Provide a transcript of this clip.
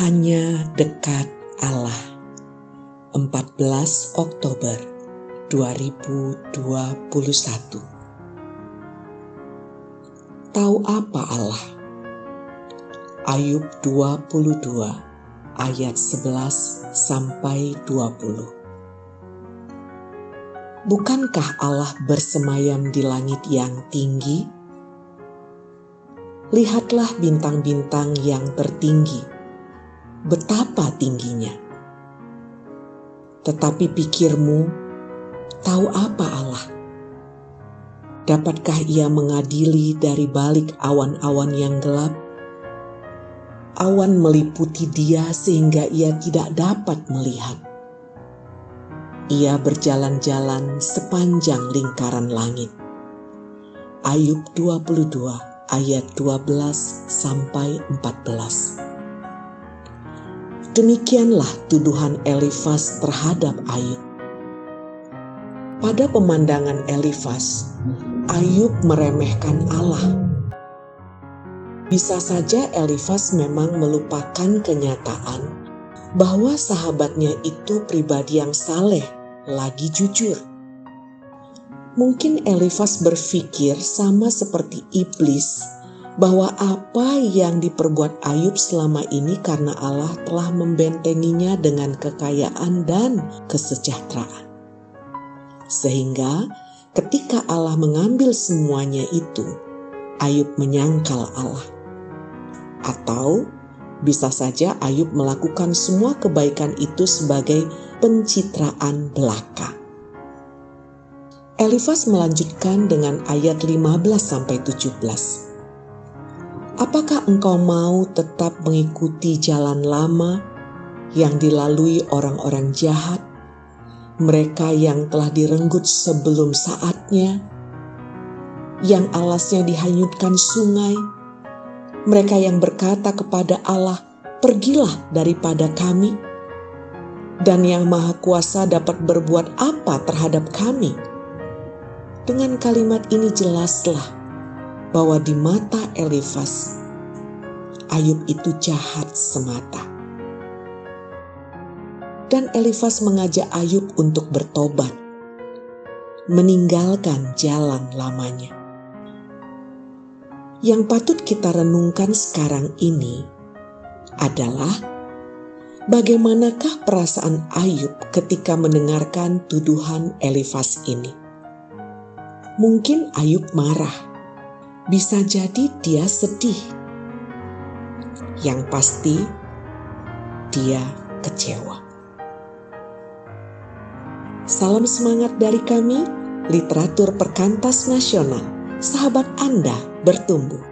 hanya dekat Allah. 14 Oktober 2021. Tahu apa Allah? Ayub 22 ayat 11 sampai 20. Bukankah Allah bersemayam di langit yang tinggi? Lihatlah bintang-bintang yang tertinggi betapa tingginya. Tetapi pikirmu, tahu apa Allah? Dapatkah ia mengadili dari balik awan-awan yang gelap? Awan meliputi dia sehingga ia tidak dapat melihat. Ia berjalan-jalan sepanjang lingkaran langit. Ayub 22 ayat 12 sampai 14. Demikianlah tuduhan Elifas terhadap Ayub. Pada pemandangan Elifas, Ayub meremehkan Allah. Bisa saja Elifas memang melupakan kenyataan bahwa sahabatnya itu pribadi yang saleh, lagi jujur. Mungkin Elifas berpikir sama seperti iblis bahwa apa yang diperbuat Ayub selama ini karena Allah telah membentenginya dengan kekayaan dan kesejahteraan. Sehingga ketika Allah mengambil semuanya itu, Ayub menyangkal Allah. Atau bisa saja Ayub melakukan semua kebaikan itu sebagai pencitraan belaka. Elifas melanjutkan dengan ayat 15 sampai 17. Apakah engkau mau tetap mengikuti jalan lama yang dilalui orang-orang jahat, mereka yang telah direnggut sebelum saatnya, yang alasnya dihanyutkan sungai, mereka yang berkata kepada Allah, "Pergilah daripada kami," dan yang Maha Kuasa dapat berbuat apa terhadap kami? Dengan kalimat ini jelaslah bahwa di mata Elifas, Ayub itu jahat semata. Dan Elifas mengajak Ayub untuk bertobat, meninggalkan jalan lamanya. Yang patut kita renungkan sekarang ini adalah bagaimanakah perasaan Ayub ketika mendengarkan tuduhan Elifas ini. Mungkin Ayub marah bisa jadi dia sedih. Yang pasti, dia kecewa. Salam semangat dari kami, literatur perkantas nasional. Sahabat Anda bertumbuh.